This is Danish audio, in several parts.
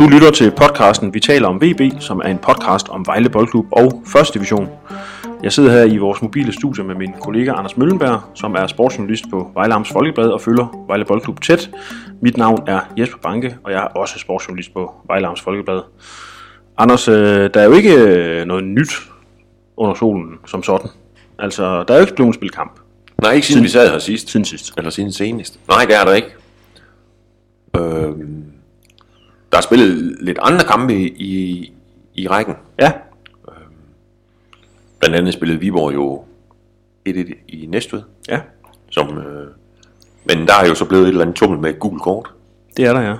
Du lytter til podcasten Vi taler om VB, som er en podcast om Vejle Boldklub og 1. division. Jeg sidder her i vores mobile studie med min kollega Anders Møllenberg, som er sportsjournalist på Vejle Amts Folkeblad og følger Vejle Boldklub tæt. Mit navn er Jesper Banke, og jeg er også sportsjournalist på Vejle Amts Folkeblad. Anders, øh, der er jo ikke øh, noget nyt under solen som sådan. Altså, der er jo ikke blevet spillet kamp Nej, ikke siden vi sad her sidst. siden sidst. Eller siden senest. Nej, det er der ikke. Øhm, der er spillet lidt andre kampe i, i, rækken. Ja, Blandt andet spillede Viborg jo 1-1 i Næstved. ja, Som, øh, men der er jo så blevet et eller andet tummel med et gult kort. det er der, ja.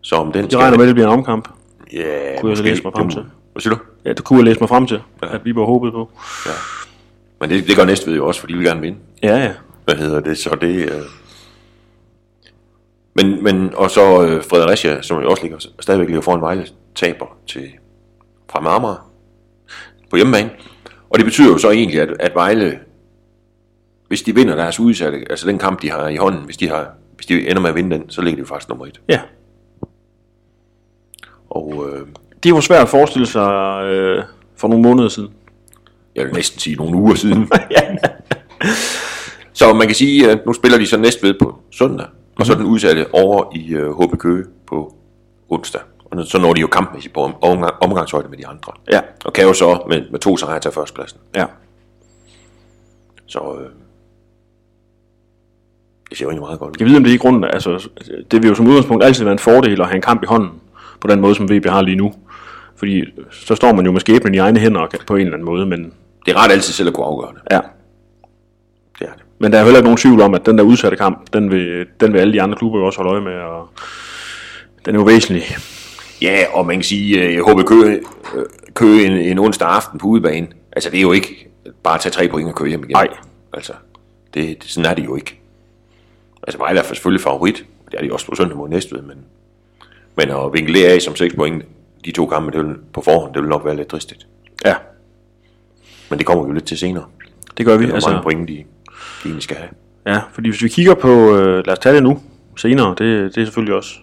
Så om den Jeg regner med, at det bliver en omkamp. Ja, Kunne jeg læse mig frem til. Hvad siger du? Ja, det kunne jeg læse mig frem til, at vi var håbet på. Men det, det gør Næstved jo også, fordi de vil gerne vinde. Ja, ja. Hvad hedder det? Så det... Øh... Men, men, og så øh, Fredericia, som jo også ligger, stadigvæk ligger foran Vejle, taber til fra Marmara på hjemmebane. Og det betyder jo så egentlig, at, at Vejle, hvis de vinder deres udsatte, altså den kamp, de har i hånden, hvis de, har, hvis de ender med at vinde den, så ligger de jo faktisk nummer et. Ja, Og øh, det var svært at forestille sig øh, for nogle måneder siden. jeg vil næsten sige nogle uger siden. så man kan sige, at nu spiller de så næstved på søndag, og så er den udsatte over i øh, HB Køge på onsdag. Og så når de jo kampmæssigt på om, omgang, omgangshøjde med de andre. Ja, Og kan jo så med, med to sejre tage førstepladsen. ja. Så øh, det ser jo egentlig meget godt ud. Jeg ved, om det er i grunden, altså, det vil jo som udgangspunkt altid være en fordel at have en kamp i hånden, på den måde, som VB har lige nu. Fordi så står man jo med skæbnen i egne hænder på en eller anden måde, men Det er ret altid selv at kunne afgøre det. ja. Det er det. Men der er heller ikke nogen tvivl om, at den der udsatte kamp, den vil, den vil alle de andre klubber jo også holde øje med, og den er jo væsentlig. Ja, og man kan sige, at HB Køge, øh, Køge en, en onsdag aften på udebane. Altså, det er jo ikke bare at tage tre point og køre hjem igen. Nej. Altså, det, det, sådan er det jo ikke. Altså, Vejle er selvfølgelig favorit. Det er de også på søndag mod Næstved, men, men at vinkle det af som 6 point, de to kampe, det vil, på forhånd, det vil nok være lidt dristigt. Ja, Men det kommer vi jo lidt til senere. det gør vi. Hvor Altså, mange point, de egentlig skal have. ja, fordi hvis vi kigger på, øh, lad os tage det nu, senere, det, det er selvfølgelig også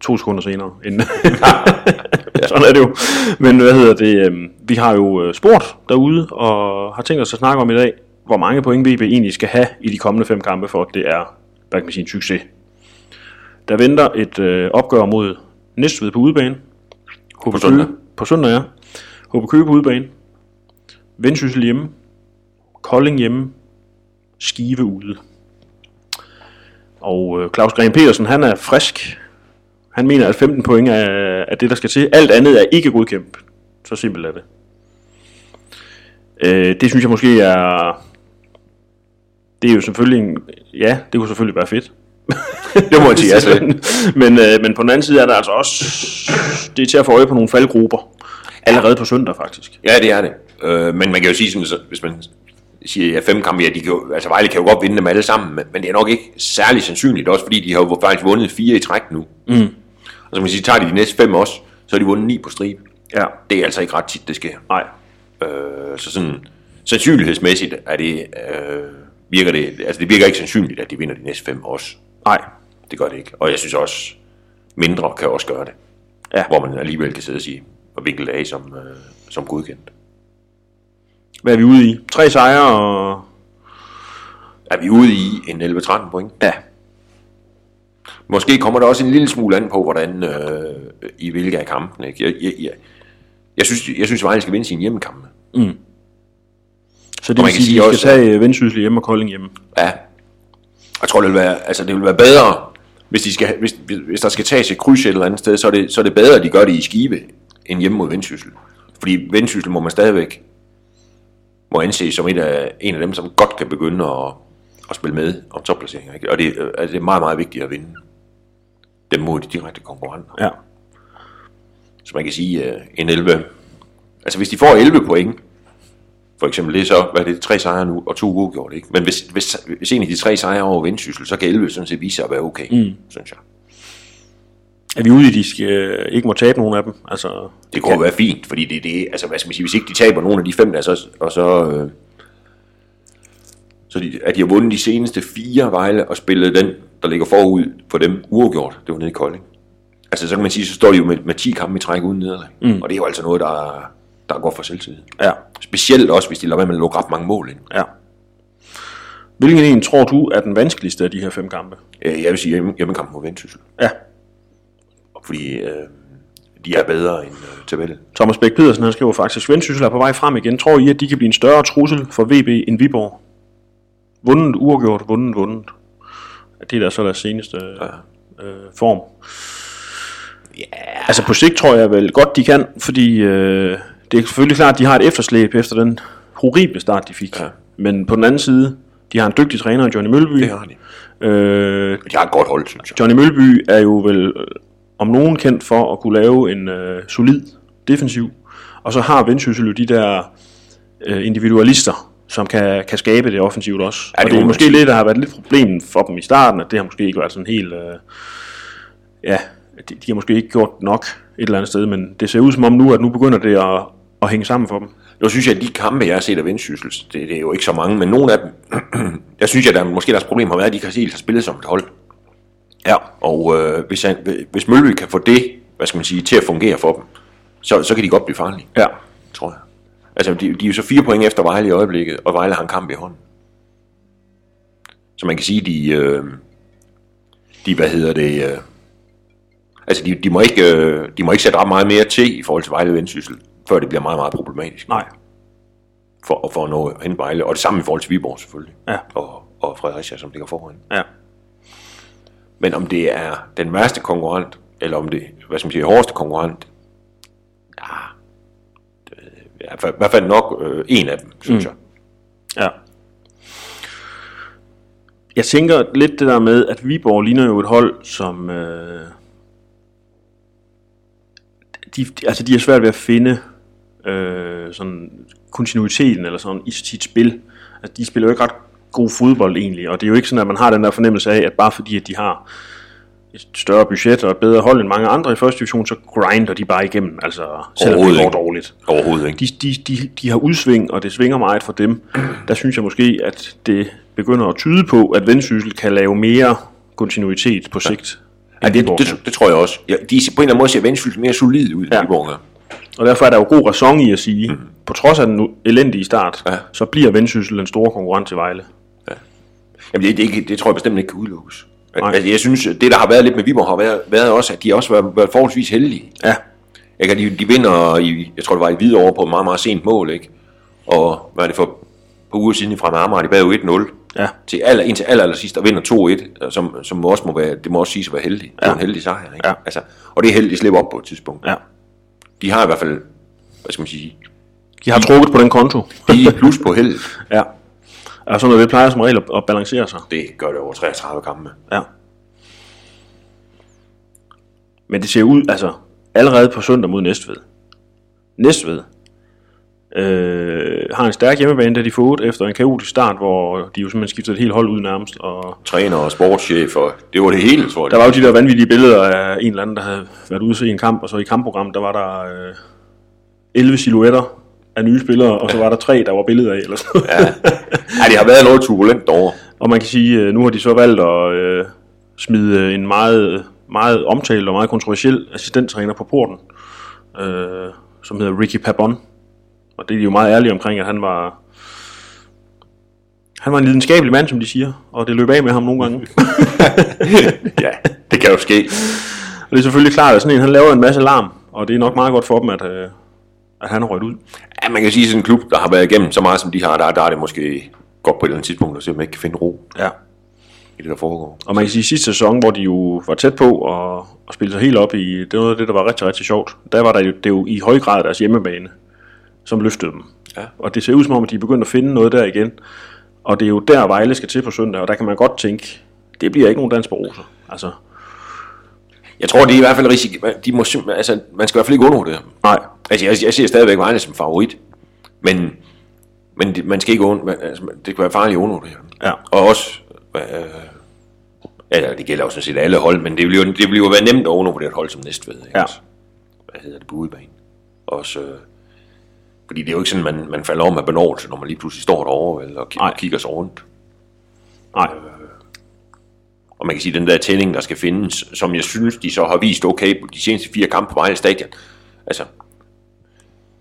to sekunder senere. End Sådan er det jo. Men hvad hedder det, øh, vi har jo øh, spurgt derude, og har tænkt os at snakke om i dag, hvor mange point VB egentlig skal have i de kommende fem kampe, for at det er, sige, en succes. Der venter et øh, opgør mod Næstved på udebane. HB På søndag. Køge- På søndag, ja. HB Køge på udebane. Vendsyssel hjemme. Kolding hjemme. Skive ude. Og øh, Claus Graham Petersen, han er frisk. Han mener, at 15 point er, er det, der skal til. Alt andet er ikke godkæmpet. Så simpelt er det. Øh, det synes jeg måske er... Det er jo selvfølgelig en... Ja, det kunne selvfølgelig være fedt. Det må man sige, altså. men, øh, men på den anden side er der altså også... Det er til at få øje på nogle faldgrupper. Allerede på søndag, faktisk. Ja, det er det. Øh, men man kan jo sige, sådan, så, hvis man siger, at fem kampe, ja, de kan jo, altså Vejle kan jo godt vinde dem alle sammen, men, men det er nok ikke særlig sandsynligt, også fordi de har jo faktisk vundet fire i træk nu. Mm. Og så man sige, tager de de næste fem også, så har de vundet ni på stribe. Ja. Det er altså ikke ret tit, det sker. Nej. Øh, så sådan, sandsynlighedsmæssigt er det, øh, virker det, altså det virker ikke sandsynligt, at de vinder de næste fem også. Nej. Det gør det ikke. Og jeg synes også, mindre kan også gøre det. Ja. Hvor man alligevel kan sidde og sige, og det af som, øh, som godkendt. Hvad er vi ude i? Tre sejre og... Er vi ude i en 11-13 point? Ja. Måske kommer der også en lille smule an på, hvordan øh, i hvilke af kampene. Ikke? Jeg, jeg, jeg, jeg synes, jeg synes, Vejle skal vinde sine hjemmekampe. Så det vil sige, at også, skal tage Vendsyssel hjemme og Kolding hjemme. Ja. Jeg tror, det vil være, altså, det vil være bedre, hvis, de skal, hvis, hvis, hvis der skal tages et kryds et eller andet sted, så er, det, så er det bedre, at de gør det i Skive, end hjemme mod Vendsyssel. Fordi Vendsyssel må man stadigvæk må anse som et af, en af dem, som godt kan begynde at, at spille med om topplaceringer. Ikke? Og det, altså, det er meget, meget vigtigt at vinde dem mod de direkte konkurrenter. Ja. Så man kan sige, uh, en 11... Altså hvis de får 11 point, for eksempel, det er så, hvad er det, tre sejre nu, og to uafgjort, ikke? Men hvis, hvis, hvis en af de tre sejre over Vendsyssel, så kan 11 sådan set vise sig at være okay, mm. synes jeg. Er vi ude i, at de skal, ikke må tabe nogen af dem? Altså, Det kunne jo være fint, fordi det, det altså hvad skal man sige, hvis ikke de taber nogen af de fem der, så, og så, øh, så de, at de har vundet de seneste fire Vejle og spillet den, der ligger forud for dem, uafgjort, det var nede i Kolding. Altså, så kan man sige, så står de jo med, med 10 kampe i træk uden nederlag. Mm. Og det er jo altså noget, der, er- der er godt for selvtillid. Ja, Specielt også, hvis de lader være med at lukke ret mange mål ind. ja. Hvilken en tror du er den vanskeligste af de her fem kampe? Øh, Jeg vil sige hjemme, hjemmekampen mod Vendsyssel. Ja, Fordi øh, de er bedre end øh, tabellen. Thomas Bæk Pedersen han skriver faktisk, Vendsyssel er på vej frem igen. Tror I, at de kan blive en større trussel for VB end Viborg? Vundet, uafgjort, vundet, vundet. Det er der så deres seneste ja. øh, form. Yeah. Altså på sigt tror jeg vel godt, de kan, fordi øh, det er selvfølgelig klart, at de har et efterslæb efter den horrible start, de fik. Ja. Men på den anden side, de har en dygtig træner, Johnny Mølby. Det har de. Øh, De har et godt hold, synes jeg. Johnny Mølby er jo vel om nogen kendt for at kunne lave en øh, solid defensiv. Og så har Vendsyssel jo de der øh, individualister, som kan, kan skabe det offensivt også. Ja, det og det er måske lidt, der har været lidt problem for dem i starten, at det har måske ikke været sådan helt... Øh, ja, de, de har måske ikke gjort nok et eller andet sted, men det ser ud som om nu, at nu begynder det at, at hænge sammen for dem. Nu synes jeg, at de kampe, jeg har set af Vendsyssel, det, det er jo ikke så mange, men nogle af dem, jeg synes, at der, måske deres problem har været, at de ikke helt har spillet som et hold. Ja. Og øh, hvis, han, hvis Mølby kan få det, hvad skal man sige, til at fungere for dem, så, så kan de godt blive farlige, Ja, tror jeg. Altså, de, de er jo så fire point efter Vejle i øjeblikket, og Vejle har en kamp i hånden. Så man kan sige, de, øh, de hvad hedder det, øh, altså de, de, må ikke, øh, de må ikke sætte ret meget mere til i forhold til Vejle Vendsyssel, før det bliver meget, meget problematisk nej. for, for at nå hen Vejle. Og det samme i forhold til Viborg selvfølgelig. Ja. Og, og Fredericia, som ligger foran. Ja. Men om det er den værste konkurrent, eller om det hvad skal man sige, hårdeste konkurrent, ja, det er i hvert- fald nok øh, en af dem, synes mm. jeg. Ja. Jeg tænker lidt det der med, at Viborg ligner jo et hold, som... Øh, de, de, altså de er svært ved at finde øh, sådan kontinuiteten eller sådan i sit spil. Altså de spiller jo ikke ret god fodbold egentlig, og det er jo ikke sådan, at man har den der fornemmelse af, at bare fordi at de har et større budget og et bedre hold end mange andre i første division, så grinder de bare igennem, altså selvom det går dårligt Overhovedet ikke. de, de, de, de har udsving, og det svinger meget for dem. Der synes jeg måske, at det begynder at tyde på, at Vendsyssel kan lave mere kontinuitet på sigt. Ja, end det, Viborg det, det, tror jeg også. Ja, de, på en eller anden måde ser Vendsyssel mere solid ud, end Ja. Viborg gør. Og derfor er der jo god ræson i at sige, mm. på trods af den elendige start, Ja. så bliver Vendsyssel en store konkurrent til Vejle. Jamen, det, det, det, tror jeg bestemt ikke kan udelukkes. Nej. Altså, jeg synes, det der har været lidt med Viborg, har været, været også, at de har også været, været forholdsvis heldige. Ja, kan, de, de vinder, i, jeg tror det var i Hvidovre på et meget, meget sent mål, ikke? Og hvad er det for på uger siden fra Amager, de bag jo 1-0 ja, til aller, indtil aller, aller sidst og vinder 2-1, som, som også må være, det må også siges at være heldig. Det er en heldig sejr, ikke? Ja. Altså, og det er heldigt, de slipper op på et tidspunkt. ja. De har i hvert fald, hvad skal man sige, De har trukket på den konto. de er plus på held. ja. Og sådan noget, det plejer som regel at, at balancere sig. Det gør det over 33 kampe. Ja. Men det ser ud, altså, allerede på søndag mod Næstved. Næstved øh, har en stærk hjemmebane, da de fået efter en kaotisk start, hvor de jo simpelthen skiftede et helt hold ud nærmest. Og Træner og sportschef, og det var det hele, tror jeg. der var jo de der vanvittige billeder af en eller anden, der havde været ude se en kamp, og så i kampprogrammet, der var der øh, 11 silhuetter af nye spillere, og så var der tre, der var billeder af. Eller sådan. noget. Ja. ja, det har været noget turbulent derovre. Og man kan sige, øh, nu har de så valgt at øh, smide en meget, meget omtalt og meget kontroversiel assistenttræner på porten, øh, som hedder Ricky Pabon. Og det er de jo meget ærlige omkring, at han var... Han var en lidenskabelig mand, som de siger, og det løb af med ham nogle gange. ja, det kan jo ske. og det er selvfølgelig klart, at sådan en, han laver en masse larm, og det er nok meget godt for dem, at, øh, at han har røget ud. Ja, man kan sige, at sådan en klub, der har været igennem så meget, som de har, der, der er det måske godt på et eller andet tidspunkt, at se, om man ikke kan finde ro Ja. i det, der foregår. Og man kan sige, at sidste sæson, hvor de jo var tæt på at, at spille sig helt op i, det var noget af det, der var rigtig, rigtig sjovt. Der var der jo, det jo i høj grad deres hjemmebane, som løftede dem. Ja. Og det ser ud som om, at de er begyndt at finde noget der igen. Og det er jo der, Vejle skal til på søndag, og der kan man godt tænke, det bliver ikke nogen dans på roser. Altså, Jeg tror, det er i hvert fald risiko. De må, altså, man skal i hvert fald ikke undervurdere dem. nej, Altså, jeg, jeg ser stadigvæk Vejle som favorit, men, men det, man skal ikke under, man, altså, det kan være farligt at undervurdere dem. Ja. Og også, øh, ja, det gælder jo sådan set alle hold, men det jo, det jo være nemt at undervurdere et hold som Næstved. Ikke? Ja. Hvad hedder det på udebane? Også, øh, fordi det er jo ikke sådan, man, man falder om af benovelse, når man lige pludselig står derovre vel, og, og kigger sig rundt. nej. Og man kan sige, den der tænding, der skal findes, som jeg synes, de så har vist okay på de seneste fire kampe på Vejle Stadion. Altså,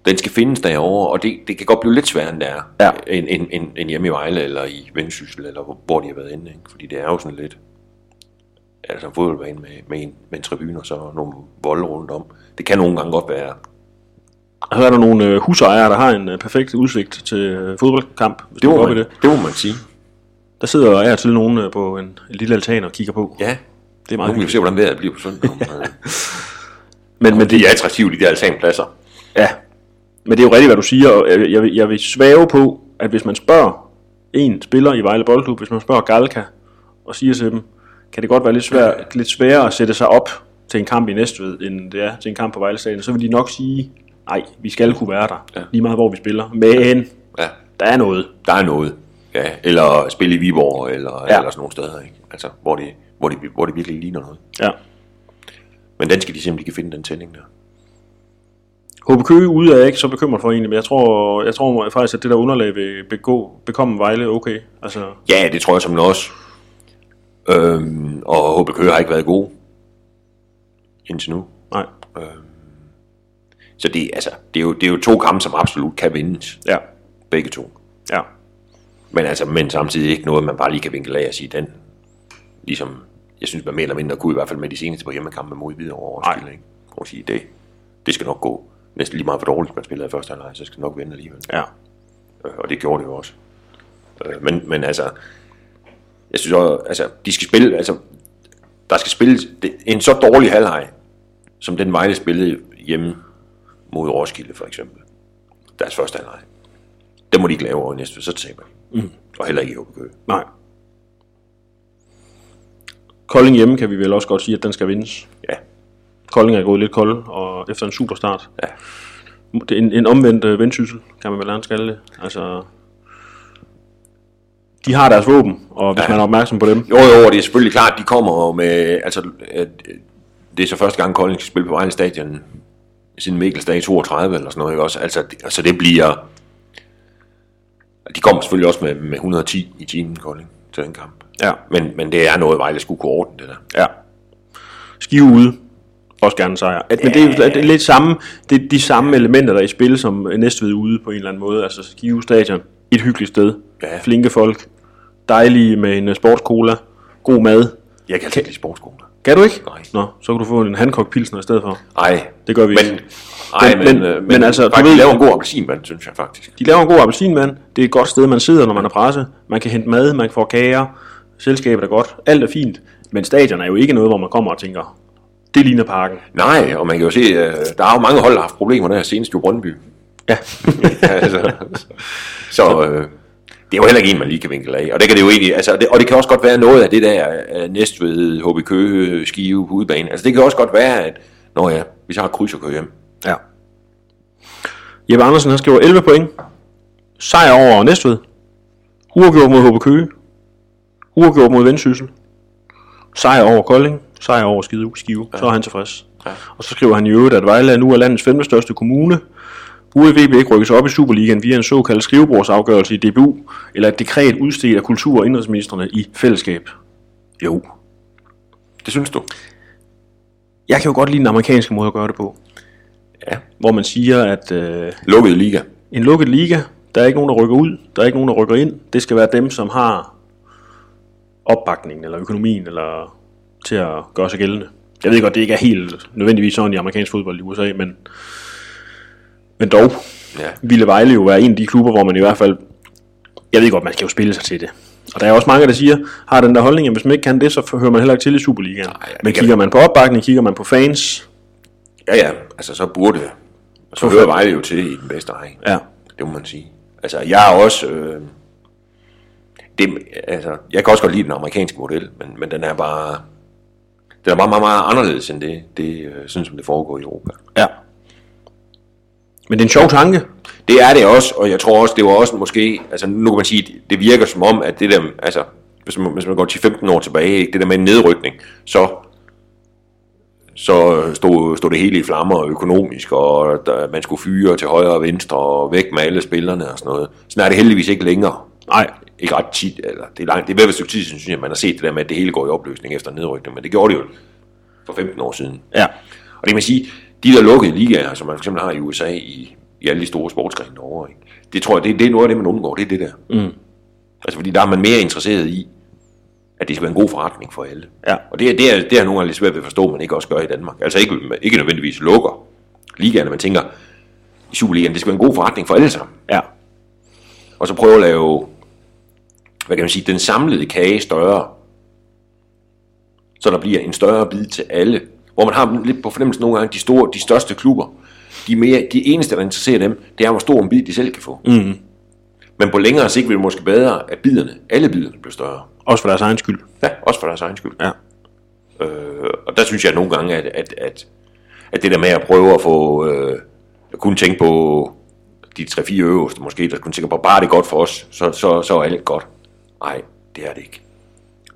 den skal findes derovre, og det, det kan godt blive lidt sværere, end det er. Ja. End, end, end, end hjemme i Vejle, eller i Vendsyssel, eller hvor, hvor de har været inde. Ikke? Fordi det er jo sådan lidt... Altså en fodboldbane med, med, en, med en tribune, og så nogle volde rundt om. Det kan nogle gange godt være... Så er der nogle øh, husejere, der har en øh, perfekt udsigt til øh, fodboldkamp, hvis Det må, man, det. det må man sige. Der sidder af og til nogen øh, på en, en lille altan og kigger på. Ja, Det er nu meget kan vi se, hvordan vejret bliver på søndag. Men, men, Men det er attraktivt, de der altanpladser. Ja, men det er jo rigtigt, hvad du siger, og jeg, jeg, vil, jeg vil svæve på, at hvis man spørger en spiller i Vejle Boldklub, hvis man spørger Galka, og siger til dem, kan det godt være lidt, svært, lidt sværere at sætte sig op til en kamp i Næstved, end det er til en kamp på Vejle Stadion, så vil de nok sige, nej, vi skal kunne være der, Ja. lige meget hvor vi spiller, men Ja, der er noget. der er noget. Ja, eller spille i Viborg, eller, Ja. eller sådan nogle steder, ikke? Altså, hvor det, hvor, det, hvor det virkelig ligner noget. Ja. Men den skal de simpelthen kan finde den tænding der. HB Køge ude er jeg ikke så bekymret for egentlig, men jeg tror, jeg tror faktisk, at det der underlag vil begå, bekomme Vejle okay. Altså, Ja, det tror jeg som også. Øhm, og HB Køge har ikke været god indtil nu. nej. Så det, altså, det, er jo, det er jo to kampe, som absolut kan vindes. Ja. Begge to. Ja. Men, altså, men samtidig ikke noget, man bare lige kan vinkle af og sige, den, ligesom, jeg synes, man mere eller mindre kunne i hvert fald med de seneste på hjemmekampe mod over Nej. Roskilde, ikke? Og sige, det, det skal nok gå næsten lige meget for dårligt, man spiller i første halvleg, så skal det nok vinde alligevel. Ja. Øh, og det gjorde det jo også. Øh, men, men altså, jeg synes også, altså, de skal spille, altså, der skal spilles en så dårlig halvleg, som den Vejle spillede hjemme mod Roskilde for eksempel. Deres første halvleg. Det må de ikke lave over næste, så taber de. Mm. Og heller ikke i HB Køge. Nej. Kolding hjemme kan vi vel også godt sige, at den skal vindes. Ja, Kolding er gået lidt kold, og efter en super start. Ja. Det er en, en omvendt øh, vendsyssel, kan man vel gerne kalde det. Altså, de har deres våben, og hvis Ja. man er opmærksom på dem. Jo, jo, det er selvfølgelig klart, de kommer med, altså, øh, det er så første gang, Kolding skal spille på Vejle Stadion, siden Mikkels dag i 32 eller sådan noget, ikke også? Altså, det, altså det bliver, de kommer selvfølgelig også med, med 110 i timen, Kolding, til den kamp. Ja. Men, men det er noget, Vejle skulle kunne ordne, det der. Ja. Skive ude. Også gerne en sejr. At, men det, er, det er lidt samme, det er de samme elementer, der er i spil som Næstved ude på en eller anden måde. Altså Skive Stadion. Et hyggeligt sted. Ja. Flinke folk. Dejlige med en sportscola. God mad. Jeg kan ikke lide sportsskoler. Kan du ikke? Nej. Nå, så kan du få en Hancock Pilsner i stedet for. Nej, Det gør vi men, ikke. ej, Men- men, men- men, men altså, altså, du faktisk, ved- de laver en god appelsinvand, synes jeg faktisk. De laver en god appelsinmand. Det er et godt sted, man sidder, når man er presset. Man kan hente mad, man kan få kager. Selskabet er godt. Alt er fint. Men stadion er jo ikke noget, hvor man kommer og tænker, det ligner parken. Nej, og man kan jo se, øh, der er jo mange hold, der har haft problemer der senest jo Brøndby. Ja. altså, så øh, det er jo heller ikke en, man lige kan vinkle af. Og det kan det jo egentlig, altså, det, og det kan også godt være noget af det der øh, Næstved, HB Køge, Skive udebane. Altså det kan også godt være, at når ja, vi så har kryds og kører hjem. Ja. Jeppe Andersen, han skriver 11 point. Sejr over Næstved. Uafgjort mod HB Køge. Uafgjort mod Vendsyssel. Sejr over Kolding. Sejr over Skive. Skive. Så er han tilfreds. Ja. Og så skriver han i øvrigt, at Vejle er nu er landets femte største kommune. Burde VB ikke rykkes op i Superligaen via en såkaldt skrivebordsafgørelse i DBU, eller et dekret udstedt af kultur- og indrigsministerne i fællesskab? Jo. Det synes du? Jeg kan jo godt lide den amerikanske måde at gøre det på. Ja. Hvor man siger, at øh, Lukket liga. en lukket liga, der er ikke nogen, der rykker ud, der er ikke nogen, der rykker ind. Det skal være dem, som har opbakningen eller økonomien eller til at gøre sig gældende. Jeg ved godt, det ikke er helt nødvendigvis sådan i amerikansk fodbold i USA, men, men dog Ja. ville Vejle jo være en af de klubber, hvor man i hvert fald, jeg ved godt, man skal jo spille sig til det. Og der er også mange, der siger, har den der holdning, at hvis man ikke kan det, så hører man heller ikke til i Superligaen. Nej, Men kigger man på opbakning, kigger man på fans, Ja, ja, altså så burde det. Så hører Vejle jo til i den bedste række. ja, Det må man sige. Altså, jeg er også... Øh, det, altså, jeg kan også godt lide den amerikanske model, men, men den er bare... Den er bare meget, meget anderledes end det, det øh, sådan som det foregår i Europa. ja. Men det er en sjov tanke. Det er det også, og jeg tror også, det var også måske... Altså, nu kan man sige, det- virker som om, at det der... Altså, hvis man, hvis man går 10-15 år tilbage, det der med en nedrykning, så så stod, stod det hele i flammer økonomisk, og der, man skulle fyre til højre og venstre, og væk med alle spillerne og sådan noget. Sådan er det heldigvis ikke længere. Nej, ikke ret tit, eller det er langt, det er ved et stykke tid synes jeg, man har set det der med, at det hele går i opløsning efter nedrykning, men det gjorde det jo for 15 år siden. Ja. Og det kan man sige, de der lukkede ligaer, som man for eksempel har i USA i, i alle de store sportsgrene derovre, ikke? det tror jeg, det, det er noget af det, man undgår, det er det der. Mm. Altså fordi der er man mere interesseret i, at det skal være en god forretning for alle. Ja. Og det, er- det, er, det er nogle gange lidt svært ved at forstå, at man ikke også gør i Danmark. Altså ikke, ikke nødvendigvis lukker ligaerne, man tænker, i Superligaen, det skal være en god forretning for alle sammen. Ja. Og så prøve at lave, hvad kan man sige, den samlede kage større. Så der bliver en større bid til alle. Hvor man har lidt på fornemmelsen nogle gange, de, store, de største klubber, de, er mere, de eneste, der interesserer dem, det er, hvor stor en bid de selv kan få. Mm. Men på længere sigt vil det måske bedre, at biderne, alle biderne bliver større. Også for deres egen skyld. Ja, også for deres egen skyld. Ja. Øh, og der synes jeg nogle gange, at, at, at, at det der med at prøve at få, øh, at kunne tænke på de 3-4 øverste måske, der kunne tænke på, bare det godt for os, så, så, så er alt godt. Nej, det er det ikke.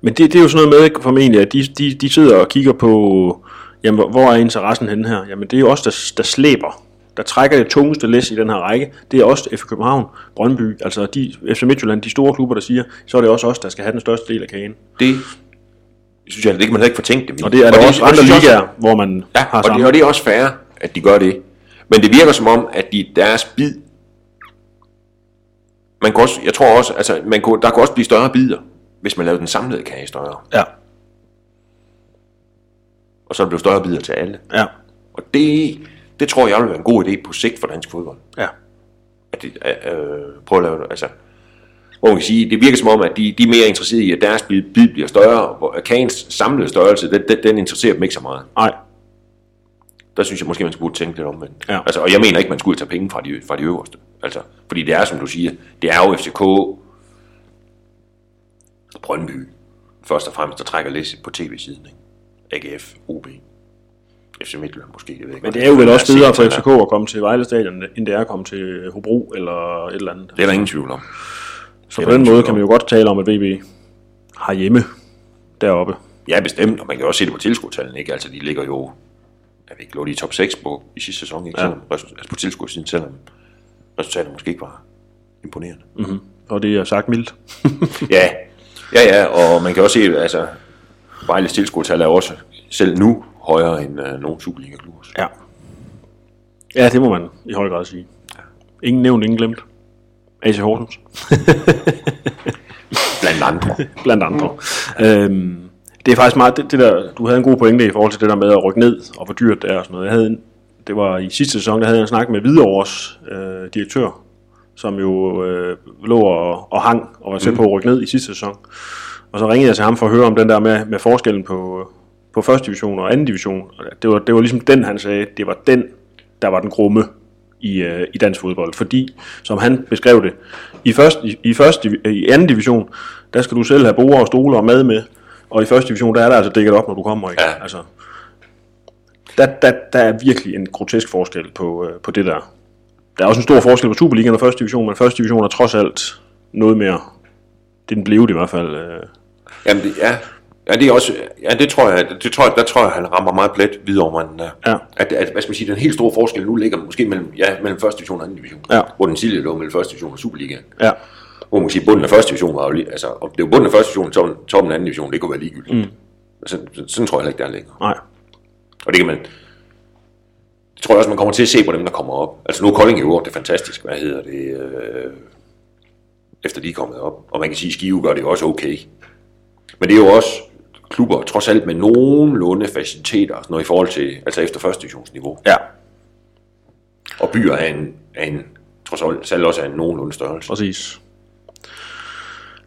Men det, det er jo sådan noget med formentlig, at de, de, de sidder og kigger på, jamen, hvor- hvor er interessen henne her? Jamen, det er jo os, der, der slæber, der trækker det tungeste læs i den her række. Det er også FC København, Brøndby, altså de, FC Midtjylland, de store klubber, der siger, så er det også os, der skal have den største del af kagen. Det synes jeg, det kan man heller ikke fortænke dem i. Og det er der også og andre ligaer, hvor man Ja, har og det, og det er også fair, at de gør det. Men det virker som om, at de, deres bid, man kan også, jeg tror også, altså, man kunne, der kunne også blive større bidder, hvis man lavede den samlede kage større. Ja, Og så blev større bidder til alle. ja, Og det, det tror jeg vil være en god idé på sigt for dansk fodbold. ja. At de, øh, prøve at lave det, altså, hvor man kan sige, det virker som om, at de, de er mere interesserede i, at deres bid, bid bliver større, hvor kagens samlede størrelse, den, den, den interesserer dem ikke så meget. Nej, Der synes jeg måske, man skulle tænke lidt omvendt. Ja. Altså, og jeg mener ikke, man skulle tage penge fra de, fra de øverste. Altså, fordi det er, som du siger, det er jo FCK, Brøndby, først og fremmest, der trækker lidt på tv-siden. Ikke? AGF, OB, FC Midtjylland måske. Jeg ved ikke, men det er jo vel også bedre for FCK at komme til Vejle Stadion, end det er at komme til Hobro eller et eller andet. Det er der ingen tvivl om. Så på den måde kan man jo godt tale om, at VB har hjemme deroppe. Ja, bestemt, og man kan også se det på tilskuertallene, ikke? Altså, de ligger jo, jeg ved ikke, lå de i top 6 på, i sidste sæson, ikke? Ja. Selvom, altså på tilskuersiden, selvom resultatet måske ikke var imponerende. Mm-hmm. Og det er sagt mildt. Ja, ja, ja, og man kan også se, altså, Vejles tilskuertal er også selv nu højere end uh, nogle Superliga-klubber. Ja. Ja, det må man i høj grad sige. Ingen nævnt, ingen glemt. AC Horsens, Blandt andre. blandt andre. Øhm, det er faktisk meget, det, det der, du havde en god pointe i forhold til det der med at rykke ned, og hvor dyrt det er og sådan noget. Jeg havde en, det var i sidste sæson, der havde jeg en snak med Hvidovres øh, direktør, som jo øh, lå og, og hang og var tæt på at rykke ned i sidste sæson. Og så ringede jeg til ham for at høre om den der med, med forskellen på, på første division og anden division. Og det var, det var ligesom den, han sagde, det var den, der var den grumme i, øh, i dansk fodbold. Fordi, som han beskrev det, i, første, i, i, første, divi- i anden division, der skal du selv have bord og stole og mad med. Og i første division, der er der altså dækket op, når du kommer. Ikke? Ja. Altså, der, der, der er virkelig en grotesk forskel på, øh, på det der. Der er også en stor forskel på Superligaen og første division, men første division er trods alt noget mere. Det den blevet i hvert fald. Øh, Jamen, det, ja. Ja, det er også, ja, det tror jeg, det tror jeg, der tror jeg, han rammer meget plet videre over manden der. Ja. At, at, hvad skal man sige, den helt store forskel nu ligger måske mellem, ja, mellem første division og anden division. Ja. Hvor den tidligere lå mellem første division og Superligaen. ja, Hvor man kan sige, bunden af første division var jo lige, altså, og det var bunden af første division, toppen, toppen af anden division, det kunne være ligegyldigt. Mm. Sådan, sådan tror jeg heller ikke, der er længere. nej. Og det kan man, det tror jeg også, man kommer til at se på dem, der kommer op. Altså nu er Kolding jo det fantastisk, hvad hedder det, øh, efter de er kommet op. Og man kan sige, at Skive gør det jo også okay. Men det er jo også klubber, trods alt med nogenlunde faciliteter, og sådan noget i forhold til, altså efter første divisionsniveau. Ja, Og byer er en, er en trods alt selv også er en nogenlunde størrelse. præcis.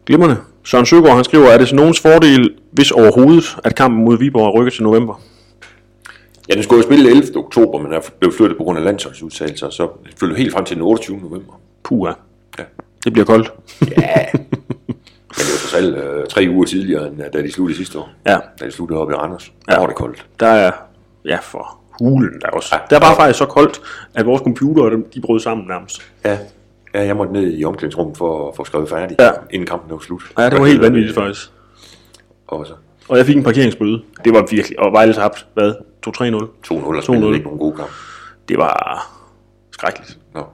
Glimrende. Søren Søgaard, han skriver, er det så nogens fordel, hvis overhovedet, at kampen mod Viborg er rykket til november? Ja, den skulle jo spille 11. oktober, men er blevet flyttet på grund af landsholdsudtalelser, så det flyttede helt frem til den 28. november. Puha. Ja. Det bliver koldt. Men det var trods alt øh, tre uger tidligere, end øh, da de sluttede sidste år. Ja. Da de sluttede oppe i Randers. Ja. Ja. Der var det koldt. Der er, ja for hulen der er også. Ja. Der var faktisk så koldt, at vores computere, de- brød sammen nærmest. Ja. ja, jeg måtte ned i omklædningsrummet for at få skrevet færdig, Ja. inden kampen var slut. Ja, det var helt vanvittigt faktisk. Og så Og jeg fik en parkeringsbøde. Det var virkelig, og Vejle tabt, hvad? 2-3-0. 2-0 og spillede 2-0. ikke nogen gode kamp. Det var skrækkeligt. Nå.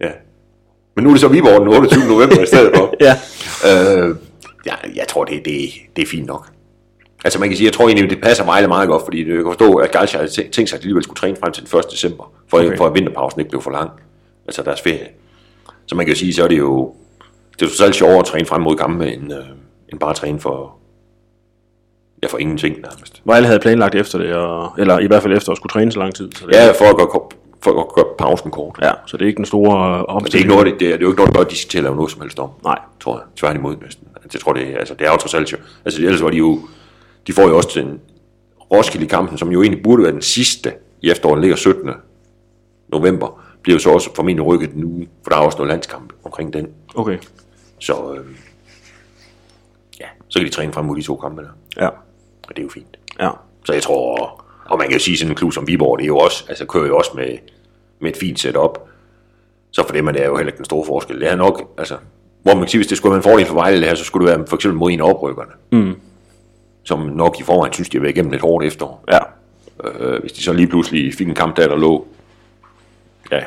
Ja. Men nu er det så Viborg den 28. november i stedet for. Ja. Øh, ja, jeg tror, det, det, det er fint nok. Altså man kan sige, jeg tror egentlig, det passer Vejle meget godt, fordi jeg kan forstå, at Galcha havde tænkt sig, at de alligevel skulle træne frem til den 1. december, for, Okay. for at vinterpausen ikke blev for lang. Altså deres ferie. Så man kan jo sige, så er det jo, det er jo selv sjovere at træne frem mod gamle, end, øh, end bare at træne for, ja, for ingenting nærmest. Vejle havde planlagt efter det, og, eller i hvert fald efter at skulle træne så lang tid. Så det, Ja, for at gøre, for at gøre pausen kort. ja, så det er ikke den store øh, Men det er omstilling. ikke noget, det, det, er, det er jo ikke noget, der de skal til at lave noget som helst om. Nej. tror jeg. Tværtimod næsten. Altså, Jeg tror, det, altså, det er jo trods alt jo. Altså, ellers var de jo... De får jo også en Roskilde-kampen, som jo egentlig burde være den sidste i efteråret, ligger 17. november, bliver jo så også formentlig rykket nu, for der er også noget landskamp omkring den. Okay, Så, øh, ja, så kan de træne frem mod de to kampe der. ja. Og det er jo fint. Ja, Så jeg tror, og man kan jo sige sådan en klub som Viborg, det er jo også, altså kører jo også med, med et fint setup. Så for dem er det jo heller ikke den store forskel. Det er nok, altså, hvor man kan sige, hvis det skulle være en fordel for Vejle det her, så skulle det være for eksempel mod en af oprykkerne. Mm. Som nok i forvejen synes, de har været igennem et hårdt efterår. ja. Øh, hvis de så lige pludselig fik en kamp der, der lå, ja,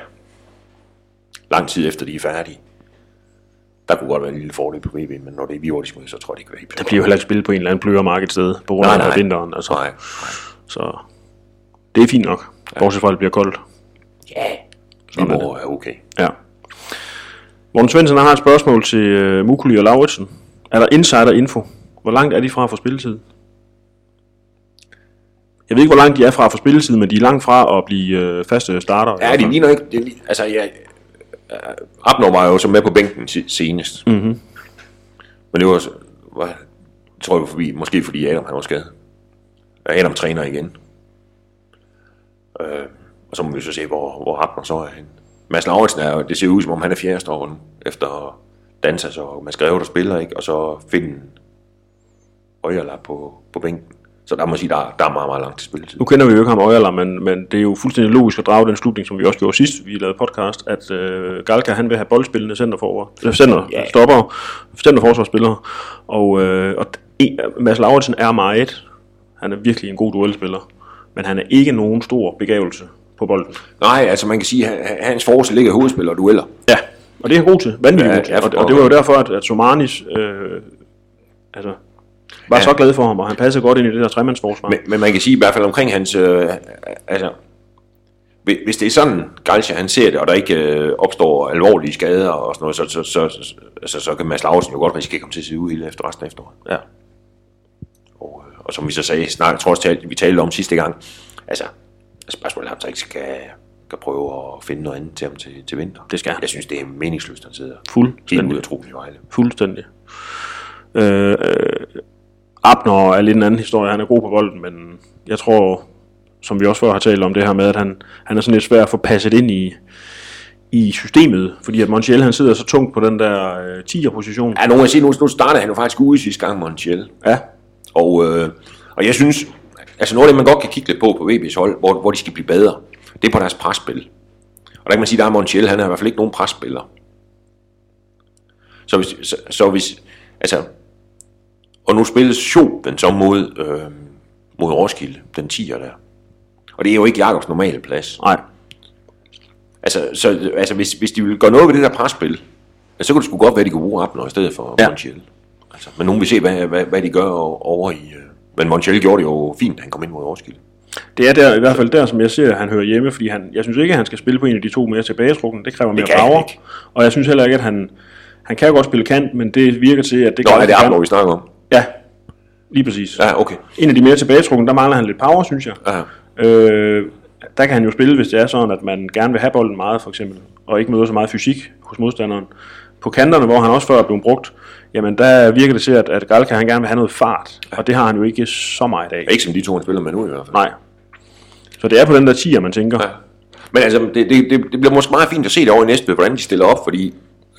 lang tid efter de er færdige. Der kunne godt være en lille fordel på VB, men når det er Viborg, de så tror jeg, det kan være helt Der bliver jo heller ikke spillet på en eller anden blødere marked sted, på grund Nej, af nej. vinteren. Altså. Nej, Så det er fint nok, bortset fra, at det bliver koldt. ja, Viborg er okay. Ja. Morten Svendsen har et spørgsmål til uh, Mukuli og Lauritsen. Er der insider-info? Hvor langt er de fra at få spilletid? Jeg ved ikke, hvor langt de er fra at få spilletid, men de er langt fra at blive uh, faste starter. Ja, de ligner ikke... Det, altså, ja, uh, Abner var jo så med på bænken senest. Mm-hmm. Men det var, var jeg tror jeg var forbi, måske fordi Adam han var skadet. Ja, Adam træner igen. Uh, og så må vi så se, hvor, hvor Abner så er henne. Mads Lauritsen er det ser ud som om han er fjerde stopper nu, efter Dansas og Mads Greve, der spiller, ikke? og så finde Øjerlap på, på bænken. Så der må sige, der, der er meget, meget langt til spilletid. Nu kender vi jo ikke ham Øjerler, men, men det er jo fuldstændig logisk at drage den slutning, som vi også gjorde sidst, vi lavede podcast, at øh, Galka han vil have boldspillende centerforward, eller center, Ja. stopper, centerforsvarsspillere, og, øh, og en, Mads Lauritsen er meget, han er virkelig en god duelspiller, men han er ikke nogen stor begævelse på bolden. Nej, altså man kan sige, at han- hans force ligger i hovedspil og dueller. Ja, og det er han god til, vanvittigt Ja, god til, og, og det var jo derfor, at, at Somanis øh, altså, var Ja. så glad for ham, og han passede godt ind i det der tremandsforsvar. Men, men man kan sige i hvert fald omkring hans... Øh, altså, hvis- det er sådan, Galcia han ser det, og der ikke øh, opstår alvorlige skader og sådan noget, så, så, så, så, altså, så kan Mads Lauritsen jo godt risikere at komme til at se ud hele efter resten af efteråret. Ja. Og, som vi så sagde, snart, også, talte- vi talte om sidste gang, altså, spørgsmålet er, om så ikke skal, skal prøve at finde noget andet til ham til, til vinter. Det skal. Jeg synes, det er meningsløst, at han sidder helt Fuldstændig. ude af truppen i Vejle. Fuldstændig. Øh, Abner er lidt en anden historie. Han er god på bolden, men jeg tror, som vi også før har talt om det her med, at han, han er sådan lidt svær at få passet ind i, i systemet, fordi at Montiel han sidder så tungt på den der øh, 10'er position. Ja, nogen sige, nu, nu startede han jo faktisk ude sidste gang, Montiel. Ja, Og, øh, og jeg synes, altså noget af det, man godt kan kigge lidt på på VB's hold, hvor, hvor de skal blive bedre, det er på deres presspil. Og der kan man sige, der er Montiel, han er i hvert fald ikke nogen presspiller. Så hvis, så, så hvis altså, og nu spilles Schoben så mod, øh, mod Roskilde, den 10'er der. Og det er jo ikke Jakobs normale plads. nej. Altså, så, altså hvis, hvis de vil gøre noget ved det der presspil, så kunne det sgu godt være, at de kunne bruge Abner i stedet for ja. Montiel. Altså, men nogen vil se, hvad, hvad, hvad de gør over i... Øh, men Montiel gjorde det jo fint, da han kom ind mod Roskilde. Det er der, i hvert fald der, som jeg ser, at han hører hjemme, fordi han, jeg synes ikke, at han skal spille på en af de to mere tilbagetrukne. Det kræver mere power. Og jeg synes heller ikke, at han, han kan jo godt spille kant, men det virker til, at det Nå, kan er det Abner, vi snakker om? Ja, lige præcis. Ja, okay. En af de mere tilbagetrukne, der mangler han lidt power, synes jeg. Ja. Øh, der kan han jo spille, hvis det er sådan, at man gerne vil have bolden meget, for eksempel, og ikke møder så meget fysik hos modstanderen. På kanterne, hvor han også før er blevet brugt, jamen der virker det til, at, at Galka han gerne vil have noget fart, og det har han jo ikke så meget af. Ikke som de to, han spiller med nu i hvert fald. Nej. Så det er på den der 10'er, man tænker. Ja. Men altså, det, det, det, det bliver måske meget fint at se det over i næste, hvordan de stiller op, fordi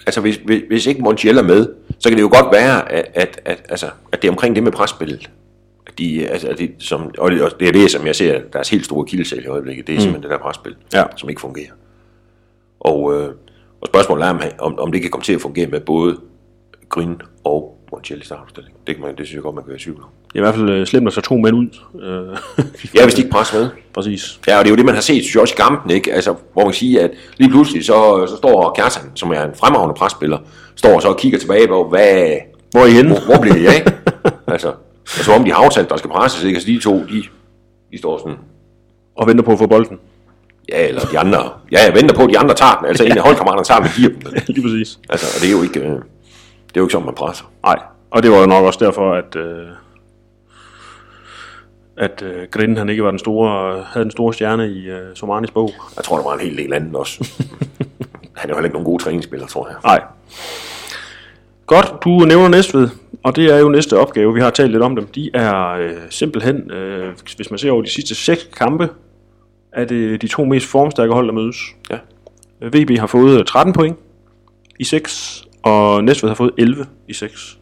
altså, hvis, hvis, hvis ikke Montiel er med, så kan det jo godt være, at, at, at, altså, at det er omkring det med presspillet. At de, altså, at de, som, og det, og det er det, som jeg ser, deres helt store kildesæl i øjeblikket, det er simpelthen det der presspil, Ja. som ikke fungerer. Og, øh, og spørgsmålet er, om, om, om det kan komme til at fungere med både Gryn og potentielle startopstilling. Det, kan man, det synes jeg godt, man kan være i tvivl om. I hvert fald øh, at tage to mænd ud. Øh, Ja, hvis de ikke presser med. Præcis. Ja, og det er jo det, man har set, synes jeg også i kampen, ikke? Altså, hvor man kan sige, at lige pludselig så, så står Kjartan, som er en fremragende presspiller, står så og kigger tilbage på, hvad, Hvor er I henne? hvor, hvor bliver af? altså, og så om de har aftalt, der skal presses, ikke? Altså, de to, de, de står sådan, Og venter på at få bolden. Ja, eller de andre, ja, jeg venter på, at de andre tager den, altså en af holdkammeraterne tager den og giver dem den. Lige præcis. Altså, og det er jo ikke, øh, det er jo ikke sådan, man presser. Nej, og det var jo nok også derfor, at, øh, at øh, Grind han ikke var den store, havde den store stjerne i øh, Somanis bog. Jeg tror, der var en hel del andet også. Han er jo heller ikke nogen god træningsspiller, tror jeg. Nej. Godt, du nævner Næstved, og det er jo næste opgave, vi har talt lidt om dem. De er øh, simpelthen, øh, hvis man ser over de sidste seks kampe, er det de to mest formstærke hold, der mødes. Ja. Øh, VB har fået 13 point i 6, og Næstved har fået 11 i 6.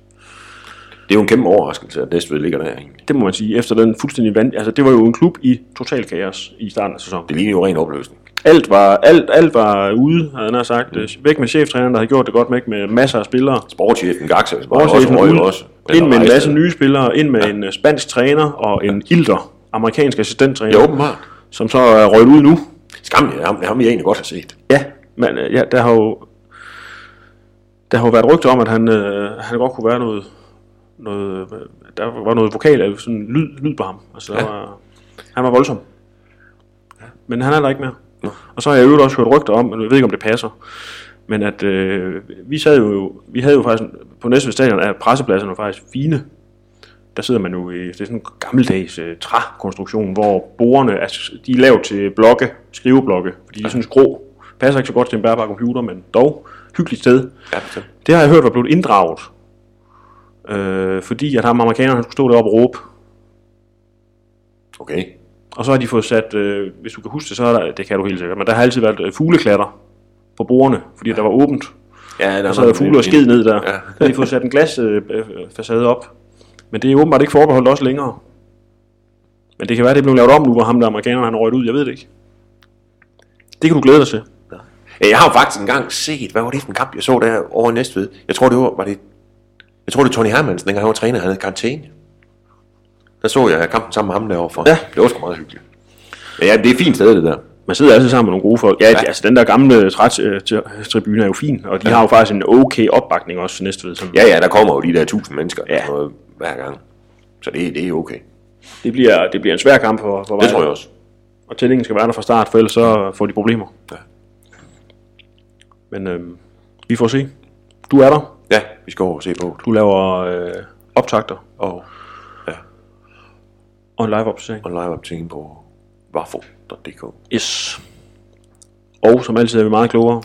Det er jo en kæmpe overraskelse, at Næstved ligger der egentlig. Det må man sige, efter den fuldstændig vand. Altså, det var jo en klub i total kaos i starten af sæsonen. Det ligner jo ren opløsning. Alt var, alt, alt var ude, havde han sagt. Mm. Væk med cheftræneren, der havde gjort det godt med, med masser af spillere. Sportschefen Gaxa, bare også Bortset røg ud, også. ind med en masse nye spillere, ind med ja. en øh, spansk træner og en ilter amerikansk assistenttræner, Ja, åbenbart. Som så er røget ud nu. Skam, det ham, ham, jeg egentlig godt har set. Ja, men øh, ja, der har jo der har jo været rygter om, at han, øh, han godt kunne være noget, noget øh, der var noget vokal, altså sådan lyd, lyd på ham. Altså, Ja. var, han var voldsom. Men han er der ikke mere. Nå. Og så har jeg jo også hørt rygter om, men jeg ved ikke, om det passer, men at øh, vi sad jo, vi havde jo faktisk, på Næstved Stadion er pressepladserne faktisk fine. Der sidder man jo i, det er sådan en gammeldags øh, trækonstruktion, hvor bordene er, de er lavet til blokke, skriveblokke, fordi de er sådan skrå. Passer ikke så godt til en bærbar computer, men dog hyggeligt sted. Ja, bestemt. Det har jeg hørt var blevet inddraget, øh, fordi at ham amerikaneren han skulle stå deroppe og råbe. Okay. Og så har de fået sat, øh, hvis du kan huske det, så er der, det kan du helt sikkert, men der har altid været øh, fugleklatter på bordene, fordi ja. der var åbent. Ja, der Og så er der fugle og sked ned der. Ja. Så har de fået sat en glasfacade op. Men det er åbenbart ikke forbeholdt også længere. Men det kan være, det blev lavet om nu, hvor ham der amerikaneren han røget ud. Jeg ved det ikke. Det kan du glæde dig til. Ja, jeg har jo faktisk engang set, hvad var det for en kamp, jeg så der over i Næstved? Jeg tror, det var, var det, jeg tror, det var Tony Hermansen, dengang han var træner, han havde karantæne. Der så jeg kampen sammen med ham derovre for. Ja. Det var sgu meget hyggeligt. Men ja, det er fint sted, det der. Man sidder altid sammen med nogle gode folk. Ja, Ja. altså den der gamle trætribune er jo fin, og de ja. har jo faktisk en okay opbakning også for næste ved. Sådan. Ja, ja, der kommer jo de der tusind mennesker Ja. ja. Hver gang. Så det, det er okay. Det, bliver, det bliver en svær kamp for, for Det tror jeg også. Og tællingen skal være der fra start, for ellers så får de problemer. Ja. Men øhm, vi får se. Du er der. Ja, vi skal over og se på. Du laver øh, optagter Og, ja, og en live opdatering. og live optagning på waffle.dk. Yes. Og som altid er vi meget klogere,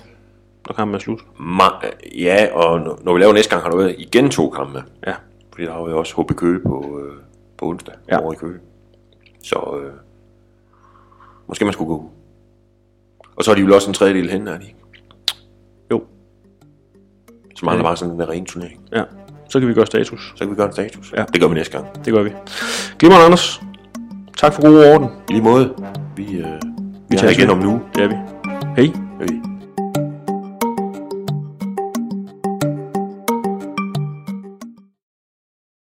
når kampen er slut. Ma- ja, og når- vi laver næste gang, har der været igen to kampe. Ja. Fordi der har vi også HB Køge på, øh, på onsdag Ja. over i Køge. Så øh, måske man skulle gå. Og så er de vel også en tredjedel hen, er de ikke? Jo. Så mangler Ja. bare sådan en ren turnering. Ja. Så kan vi gøre status. Så kan vi gøre en status. Ja. Det gør vi næste gang. Det gør vi. Glimmer Anders. Tak for god orden. I lige måde. Vi, øh, vi tager tager igen om nu. Det er vi. Hej.